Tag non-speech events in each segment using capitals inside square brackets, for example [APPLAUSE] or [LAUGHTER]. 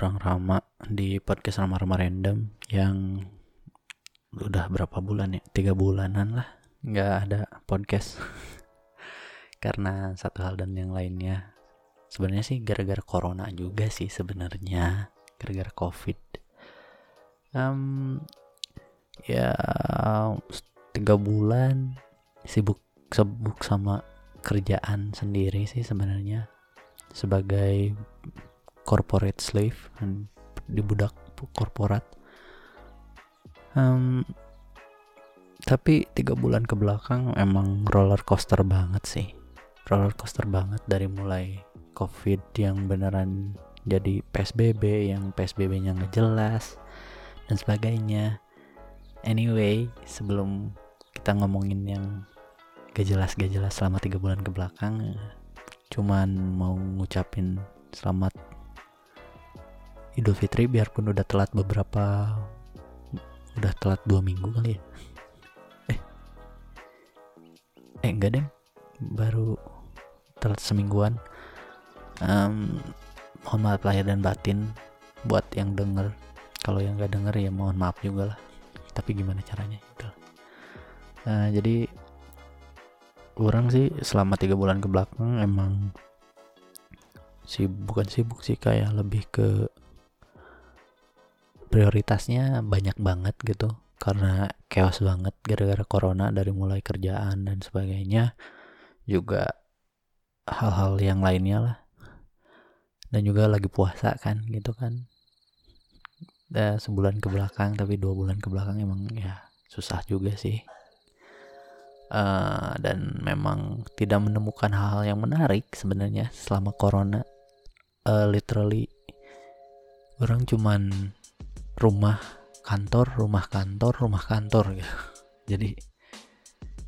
orang Rama di podcast Rama Rama Random yang udah berapa bulan ya? Tiga bulanan lah nggak ada podcast [LAUGHS] karena satu hal dan yang lainnya. Sebenarnya sih gara-gara corona juga sih sebenarnya gara-gara covid. Um, ya tiga bulan sibuk sibuk sama kerjaan sendiri sih sebenarnya sebagai corporate slave di budak korporat. Um, tapi tiga bulan ke belakang emang roller coaster banget sih. Roller coaster banget dari mulai covid yang beneran jadi psbb yang psbb nya nggak jelas dan sebagainya. Anyway sebelum kita ngomongin yang gak jelas gak jelas selama tiga bulan ke belakang cuman mau ngucapin selamat Idul Fitri biarpun udah telat beberapa udah telat dua minggu kali ya. Eh eh enggak deh baru telat semingguan. Um, mohon maaf lahir dan batin buat yang denger. Kalau yang nggak denger ya mohon maaf juga lah. Tapi gimana caranya? Gitu uh, jadi orang sih selama tiga bulan ke belakang emang sibuk bukan sibuk sih kayak lebih ke prioritasnya banyak banget gitu. Karena chaos banget gara-gara corona dari mulai kerjaan dan sebagainya. Juga hal-hal yang lainnya lah. Dan juga lagi puasa kan gitu kan. Sebulan ke belakang tapi dua bulan ke belakang emang ya susah juga sih. Uh, dan memang tidak menemukan hal-hal yang menarik sebenarnya selama corona. Uh, literally orang cuman rumah kantor rumah kantor rumah kantor gitu. [LAUGHS] Jadi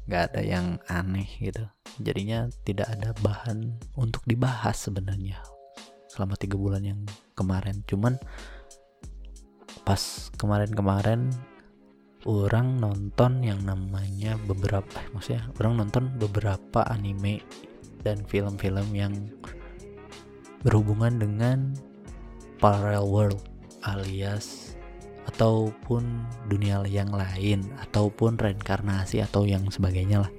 nggak ada yang aneh gitu. Jadinya tidak ada bahan untuk dibahas sebenarnya selama tiga bulan yang kemarin. Cuman pas kemarin-kemarin orang nonton yang namanya beberapa eh, maksudnya orang nonton beberapa anime dan film-film yang berhubungan dengan parallel world alias ataupun dunia yang lain ataupun reinkarnasi atau yang sebagainya lah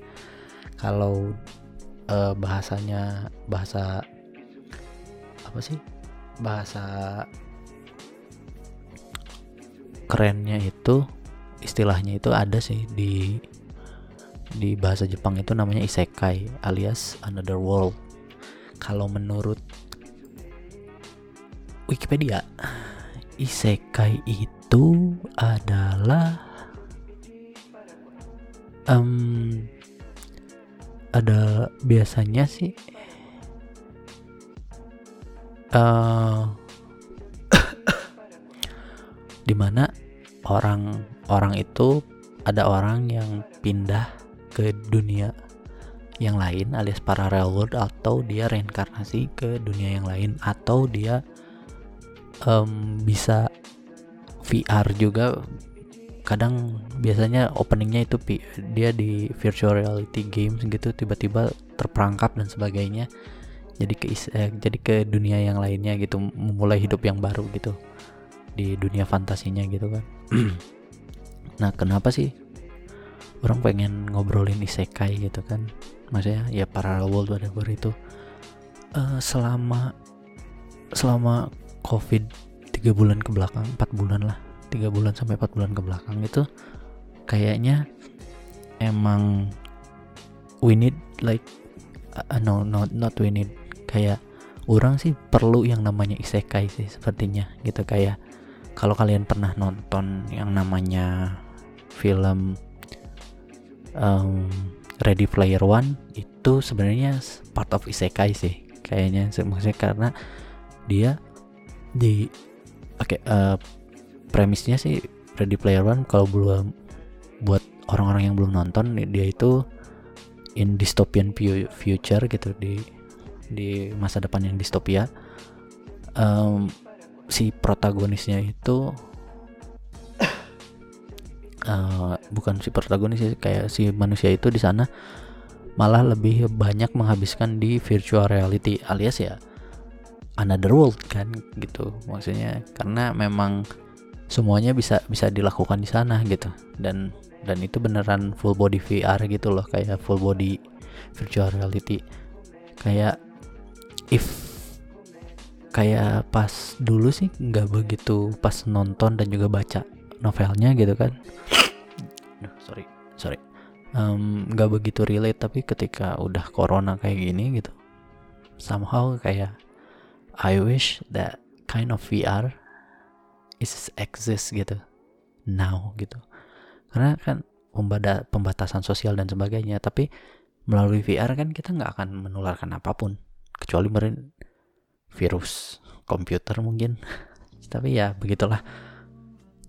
kalau eh, bahasanya bahasa apa sih bahasa kerennya itu istilahnya itu ada sih di di bahasa Jepang itu namanya isekai alias another world. Kalau menurut Wikipedia, isekai itu adalah um, ada biasanya sih [LAUGHS] uh, di mana orang orang itu ada orang yang pindah ke dunia yang lain alias parallel world atau dia reinkarnasi ke dunia yang lain atau dia um, bisa VR juga kadang biasanya openingnya itu dia di virtual reality games gitu tiba-tiba terperangkap dan sebagainya jadi ke eh, jadi ke dunia yang lainnya gitu memulai hidup yang baru gitu di dunia fantasinya gitu kan. [CLEARS THROAT] Nah kenapa sih orang pengen ngobrolin isekai gitu kan? Maksudnya ya parallel world whatever itu uh, selama selama covid tiga bulan ke belakang empat bulan lah. Tiga bulan sampai empat bulan ke belakang itu kayaknya emang we need like uh, no not not we need. Kayak orang sih perlu yang namanya isekai sih sepertinya gitu. Kayak kalau kalian pernah nonton yang namanya film um, Ready Player One itu sebenarnya part of isekai sih kayaknya. Maksudnya karena dia di okay, uh, premisnya sih Ready Player One kalau belum buat orang-orang yang belum nonton dia itu in dystopian future gitu di di masa depan yang distopia. Um, si protagonisnya itu uh, [COUGHS] bukan si protagonis kayak si manusia itu di sana malah lebih banyak menghabiskan di virtual reality alias ya another world kan gitu. Maksudnya karena memang semuanya bisa bisa dilakukan di sana gitu. Dan dan itu beneran full body VR gitu loh kayak full body virtual reality. Kayak if kayak pas dulu sih nggak begitu pas nonton dan juga baca novelnya gitu kan. Sorry sorry. Nggak um, begitu relate tapi ketika udah corona kayak gini gitu somehow kayak I wish that kind of VR is exist gitu. Now gitu. Karena kan pembatasan sosial dan sebagainya tapi melalui VR kan kita nggak akan menularkan apa pun kecuali meren virus komputer mungkin. [LAUGHS] Tapi ya begitulah.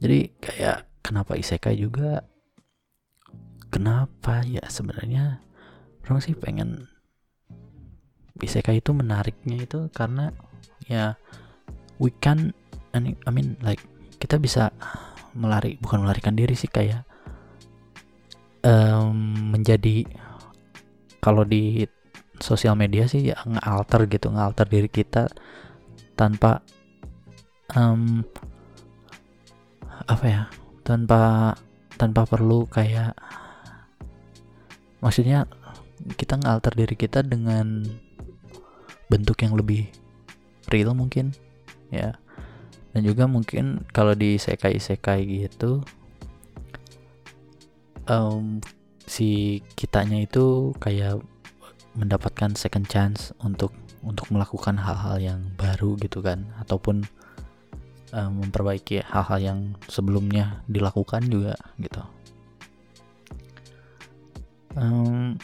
Jadi kayak kenapa isekai juga? Kenapa ya sebenarnya? Orang sih pengen isekai itu menariknya itu karena ya we can I mean like kita bisa melari bukan melarikan diri sih kayak um, menjadi kalau di sosial media sih ya ngealter gitu ngealter diri kita tanpa um, apa ya tanpa tanpa perlu kayak maksudnya kita ngealter diri kita dengan bentuk yang lebih real mungkin ya. Dan juga mungkin kalau di sekai sekai gitu um, si kitanya itu kayak mendapatkan second chance untuk untuk melakukan hal-hal yang baru gitu kan. Ataupun um, memperbaiki hal-hal yang sebelumnya dilakukan juga gitu. Um,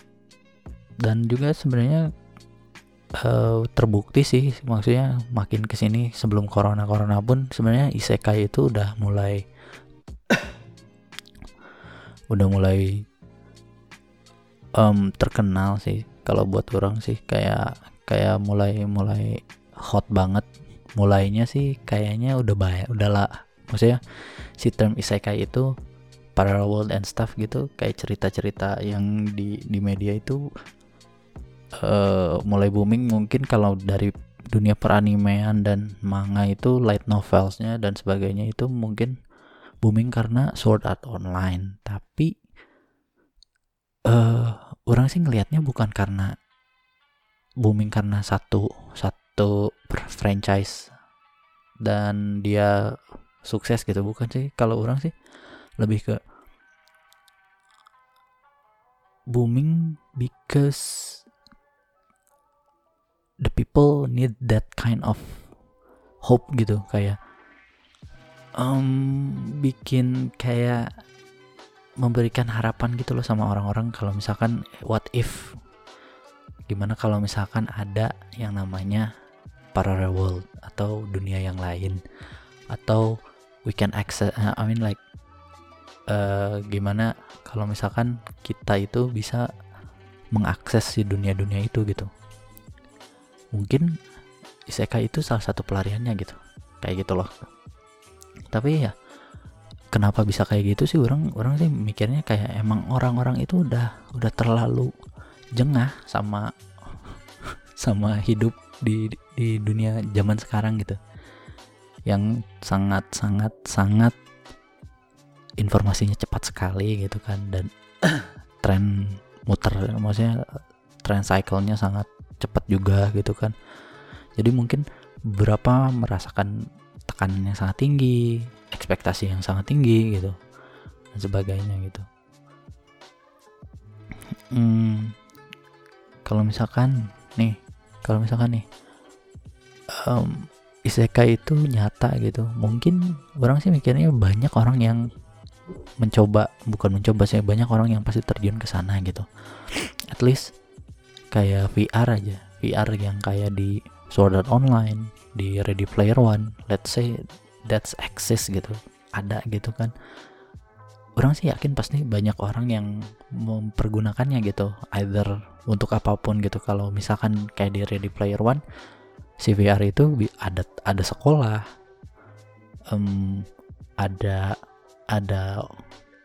dan juga sebenarnya uh, terbukti sih maksudnya makin ke sini sebelum corona corona pun sebenarnya isekai itu udah mulai [COUGHS] udah mulai um, terkenal sih kalau buat orang sih. Kayak kayak mulai mulai hot banget. Mulainya sih kayaknya udah banyak udah lah maksudnya si term isekai itu parallel world and stuff gitu kayak cerita-cerita yang di di media itu uh, mulai booming mungkin kalau dari dunia peranimean dan manga itu light novelsnya dan sebagainya itu mungkin booming karena Sword Art Online. Tapi uh, orang sih ngelihatnya bukan karena booming karena satu satu franchise dan dia sukses gitu. Bukan sih. Kalau orang sih lebih ke booming because the people need that kind of hope gitu kayak um, bikin kayak memberikan harapan gitu loh sama orang-orang kalau misalkan what if? Gimana kalau misalkan ada yang namanya parallel world atau dunia yang lain atau we can access uh, I mean like uh, gimana kalau misalkan kita itu bisa mengakses si dunia-dunia itu gitu mungkin isekai itu salah satu pelariannya gitu. Kayak gitu loh. Tapi ya kenapa bisa kayak gitu sih? Orang orang sih mikirnya kayak emang orang-orang itu udah udah terlalu jengah sama [LAUGHS] sama hidup di di dunia zaman sekarang gitu. Yang sangat sangat sangat informasinya cepat sekali gitu kan. Dan [CLEARS THROAT] tren muter maksudnya tren cycle-nya sangat cepat juga gitu kan. Jadi mungkin berapa merasakan tekanan yang sangat tinggi ekspektasi yang sangat tinggi gitu dan sebagainya gitu. Hmm, kalau misalkan nih kalau misalkan nih um, isekai itu nyata gitu. Mungkin orang sih mikirnya banyak orang yang mencoba bukan mencoba sih banyak orang yang pasti terjun ke sana gitu. At least kayak VR aja. VR yang kayak di Sword Art Online di Ready Player One let's say that's access gitu. Ada gitu kan. Orang sih yakin pasti banyak orang yang mempergunakannya gitu either untuk apa pun gitu. Kalau misalkan kayak di Ready Player One si VR itu ada ada sekolah um, ada ada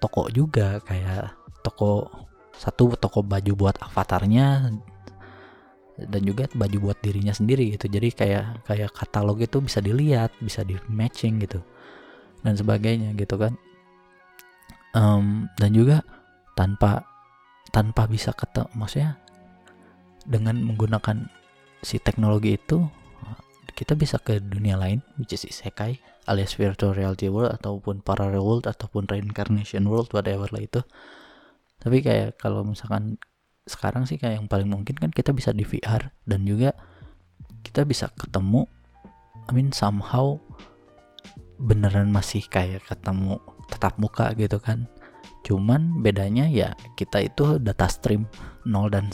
toko juga kayak toko satu toko baju buat avatarnya dan juga baju buat dirinya sendiri gitu. Jadi kayak kayak katalog itu bisa dilihat bisa di matching gitu dan sebagainya gitu kan. Um, dan juga tanpa tanpa bisa ketemu maksudnya dengan menggunakan si teknologi itu kita bisa ke dunia lain which is isekai alias virtual reality world ataupun parallel world ataupun reincarnation world whatever lah itu. Tapi kayak kalau misalkan sekarang sih kayak yang paling mungkin kan kita bisa di VR dan juga kita bisa ketemu I mean somehow beneran masih kayak ketemu tetap muka gitu kan. Cuman bedanya ya kita itu data stream 0 dan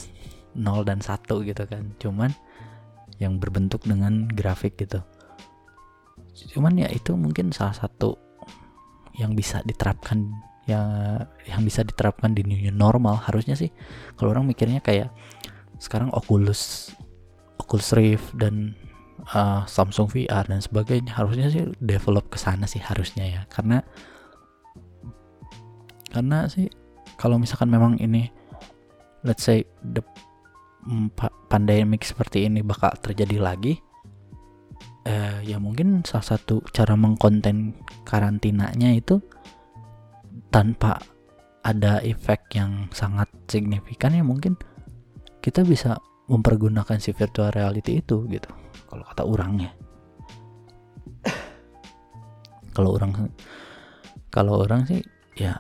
0 dan 1 gitu kan. Cuman yang berbentuk dengan grafik gitu. Cuman ya itu mungkin salah satu yang bisa diterapkan yang yang bisa diterapkan di new normal harusnya sih. Kalau orang mikirnya kayak sekarang Oculus Oculus Rift dan uh, Samsung VR dan sebagainya harusnya sih develop ke sana sih harusnya ya. Karena karena sih kalau misalkan memang ini let's say the pandemic seperti ini bakal terjadi lagi eh, ya mungkin salah satu cara mengkonten karantinanya itu tanpa ada efek yang sangat signifikan ya mungkin kita bisa mempergunakan si virtual reality itu gitu kalau kata orangnya. Kalau orang kalau orang sih ya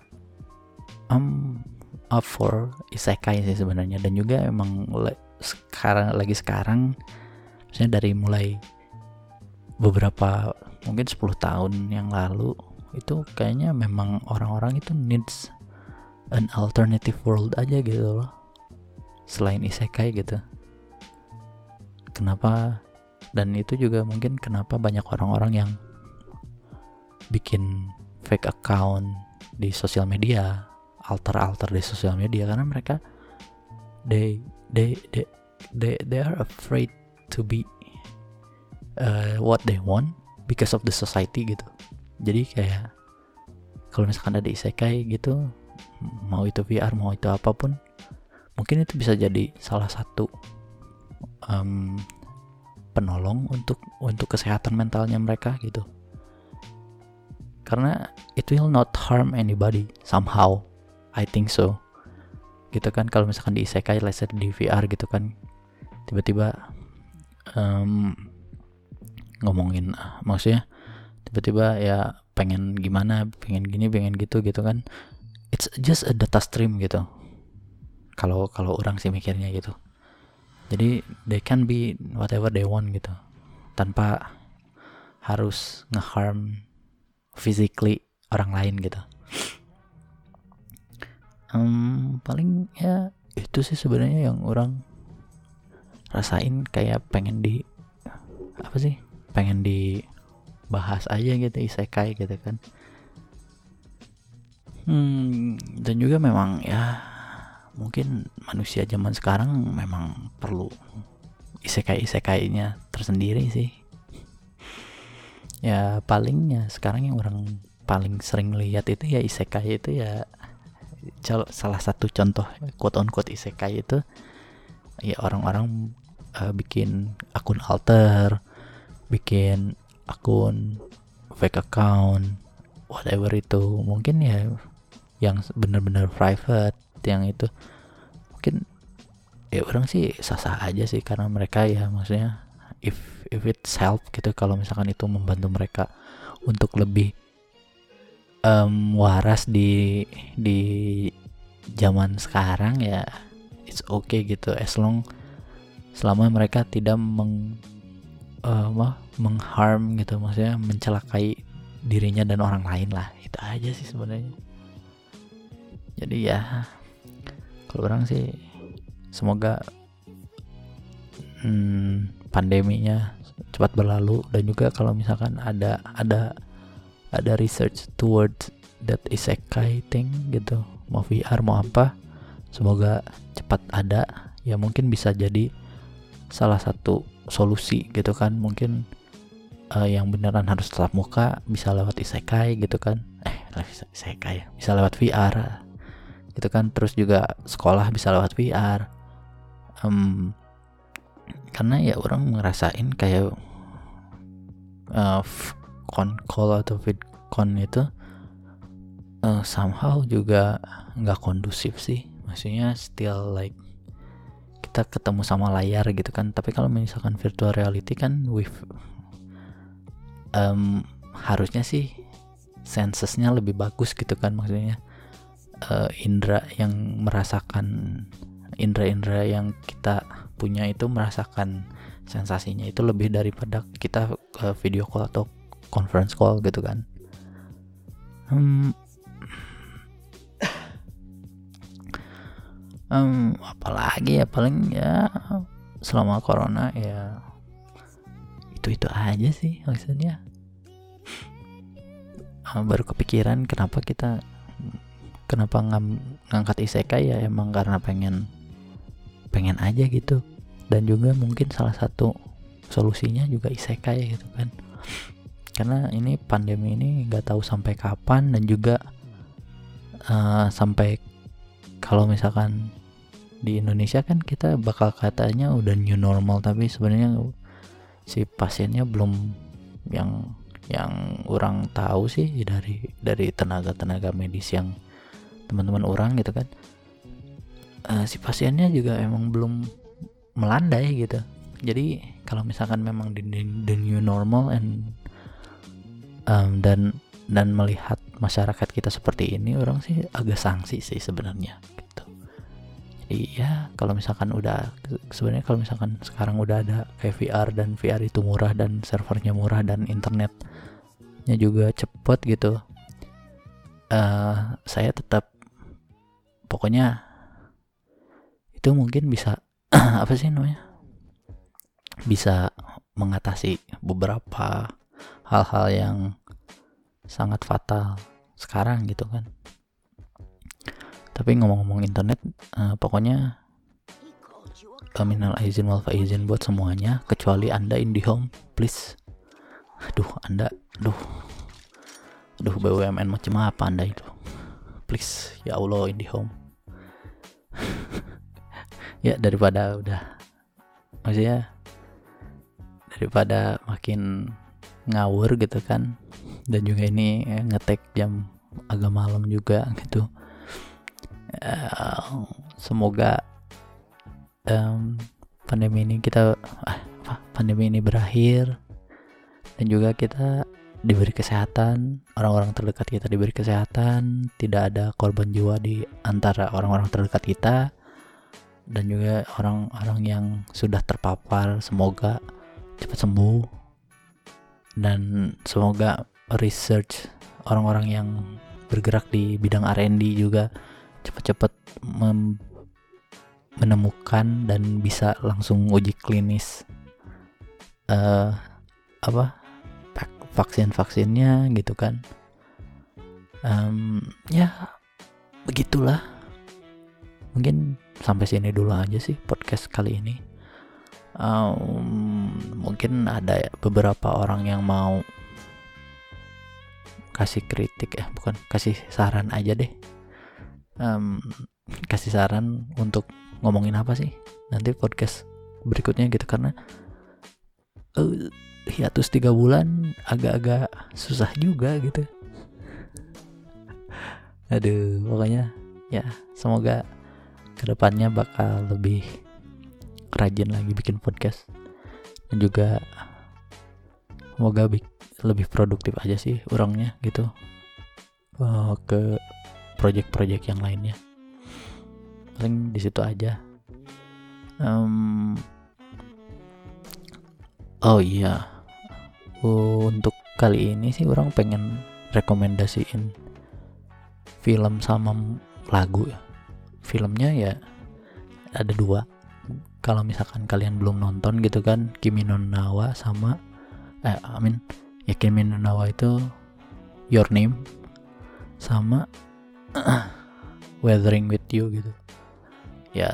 I'm up for isekai sih sebenarnya. Dan juga emang sekarang lagi sekarang misalnya dari mulai beberapa mungkin 10 tahun yang lalu itu kayaknya memang orang-orang itu needs an alternative world aja gitu loh. Selain isekai gitu. Kenapa dan itu juga mungkin kenapa banyak orang-orang yang bikin fake account di sosial media alter-alter di sosial media karena mereka they they they they, they are afraid to be uh, what they want because of the society gitu jadi kayak kalau misalkan ada isekai gitu mau itu VR mau itu apa pun mungkin itu bisa jadi salah satu um, penolong untuk untuk kesehatan mentalnya mereka gitu. Karena it will not harm anybody somehow I think so. Gitu kan kalau misalkan di isekai let's di VR gitu kan tiba-tiba um, ngomongin maksudnya tiba-tiba ya pengen gimana pengen gini pengen gitu gitu kan. It's just a data stream gitu. Kalau kalau orang sih mikirnya gitu. Jadi they can be whatever they want gitu. Tanpa harus ngeharm physically orang lain gitu. Um, paling ya itu sih sebenarnya yang orang rasain kayak pengen di apa sih? Pengen dibahas aja gitu isekai gitu kan. Hmm, dan juga memang ya mungkin manusia zaman sekarang memang perlu isekai isekainya tersendiri sih. Ya palingnya sekarang yang orang paling sering lihat itu ya isekai itu ya salah satu contoh quote on quote isekai itu ya orang-orang uh, bikin akun alter bikin akun fake account whatever itu. Mungkin ya yang benar-benar private yang itu. Mungkin ya orang sih sah-sah aja sih karena mereka ya maksudnya if if it's help gitu kalau misalkan itu membantu mereka untuk lebih um, waras di di zaman sekarang ya it's okay gitu. As long selama mereka tidak meng uh, mengharm gitu maksudnya mencelakai dirinya dan orang lain lah itu aja sih sebenarnya. Jadi ya kalau orang sih semoga hmm, pandeminya cepat berlalu dan juga kalau misalkan ada ada ada research towards that isekai thing gitu mau VR mau apa semoga cepat ada. Ya mungkin bisa jadi salah satu solusi gitu kan. Mungkin uh, yang beneran harus tetap muka bisa lewat isekai gitu kan. Eh isekai bisa lewat VR gitu kan. Terus juga sekolah bisa lewat VR um, karena ya orang ngerasain kayak uh, call atau vidcon itu uh, somehow juga nggak kondusif sih. Maksudnya still like kita ketemu sama layar gitu kan. Tapi kalau misalkan virtual reality kan with um, harusnya sih sensesnya lebih bagus gitu kan. Maksudnya uh, indra yang merasakan indra-indra yang kita punya itu merasakan sensasinya itu lebih daripada kita uh, video call atau conference call gitu kan. Hmm, um, apalagi ya paling ya selama corona ya itu itu aja sih maksudnya. Um, baru kepikiran kenapa kita kenapa ng ngangkat isekai ya emang karena pengen pengen aja gitu. Dan juga mungkin salah satu solusinya juga isekai gitu kan. Karena ini pandemi ini nggak tahu sampai kapan dan juga uh, sampai kalau misalkan di Indonesia kan kita bakal katanya udah new normal tapi sebenarnya si pasiennya belum yang yang orang tahu sih dari dari tenaga-tenaga medis yang teman-teman orang gitu kan. Uh, si pasiennya juga emang belum melandai gitu. Jadi kalau misalkan memang di the new normal and um, dan dan melihat masyarakat kita seperti ini orang sih agak sanksi sih sebenarnya iya kalau misalkan udah sebenarnya kalau misalkan sekarang udah ada kayak VR dan VR itu murah dan servernya murah dan internetnya juga cepet gitu uh, saya tetap pokoknya itu mungkin bisa [CLEARS THROAT] apa sih namanya bisa mengatasi beberapa hal-hal yang sangat fatal sekarang gitu kan tapi ngomong-ngomong internet uh, pokoknya terminal izin wal izin buat semuanya kecuali anda IndiHome please. Aduh anda aduh. Aduh BUMN macam apa anda itu? Please ya Allah IndiHome. [LAUGHS] Ya daripada udah maksudnya daripada makin ngawur gitu kan dan juga ini eh, ngetek jam agak malam juga gitu uh, semoga um, pandemi ini kita uh, pandemi ini berakhir. Dan juga kita diberi kesehatan orang-orang terdekat kita diberi kesehatan tidak ada korban jiwa di antara orang-orang terdekat kita. Dan juga orang-orang yang sudah terpapar semoga cepat sembuh. Dan semoga research orang-orang yang bergerak di bidang R&D juga cepat-cepat menemukan dan bisa langsung uji klinis uh, apa vaksin-vaksinnya gitu kan. Um, ya begitulah. Mungkin sampai sini dulu aja sih podcast kali ini. Um, mungkin ada beberapa orang yang mau kasih kritik ya bukan kasih saran aja deh um, kasih saran untuk ngomongin apa sih nanti podcast berikutnya gitu karena uh, hiatus tiga bulan agak-agak susah juga gitu. [LAUGHS] Aduh pokoknya ya semoga ke depannya bakal lebih rajin lagi bikin podcast. Dan juga semoga lebih produktif aja sih orangnya gitu. Uh, ke project-project yang lainnya. Paling di situ aja. Um, oh iya. Untuk kali ini sih orang pengen rekomendasiin film sama lagu ya. Filmnya ya ada dua. Kalau misalkan kalian belum nonton gitu kan Kimi no Nawa sama eh I mean ya Kimi no Nawa itu Your Name sama [CLEARS THROAT] Weathering with You gitu. Ya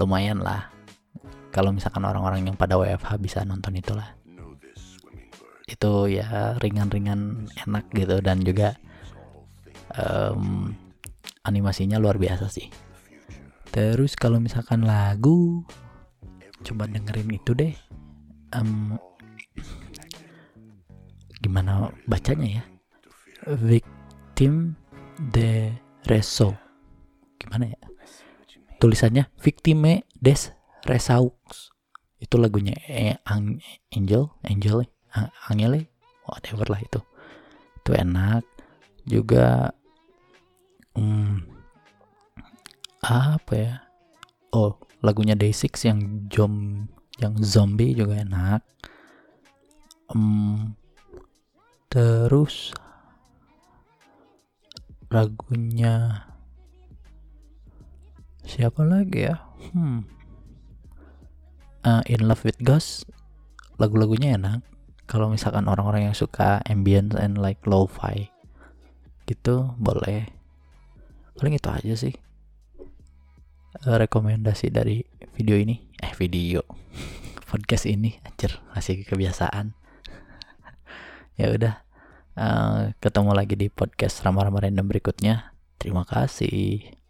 lumayan lah. Kalau misalkan orang-orang yang pada WFH bisa nonton itulah. Itu ya ringan-ringan enak gitu dan juga um, animasinya luar biasa sih. Terus kalau misalkan lagu coba dengerin itu deh. Um, gimana bacanya ya? Victim de reso gimana ya? Tulisannya victime des resaux itu lagunya eh, angel angel angel whatever lah itu. Itu enak. Juga hmm, apa ya? Oh lagunya Day6 yang jom yang zombie juga enak. Um, terus lagunya siapa lagi ya? Hmm. Uh, In Love with Ghost lagu-lagunya enak. Kalau misalkan orang-orang yang suka ambient and like lo-fi gitu boleh. Paling itu aja sih uh, rekomendasi dari video ini. Eh video. [LAUGHS] Podcast ini anjir masih kebiasaan. [LAUGHS] Ya udah uh, ketemu lagi di podcast ramah-ramah random berikutnya. Terima kasih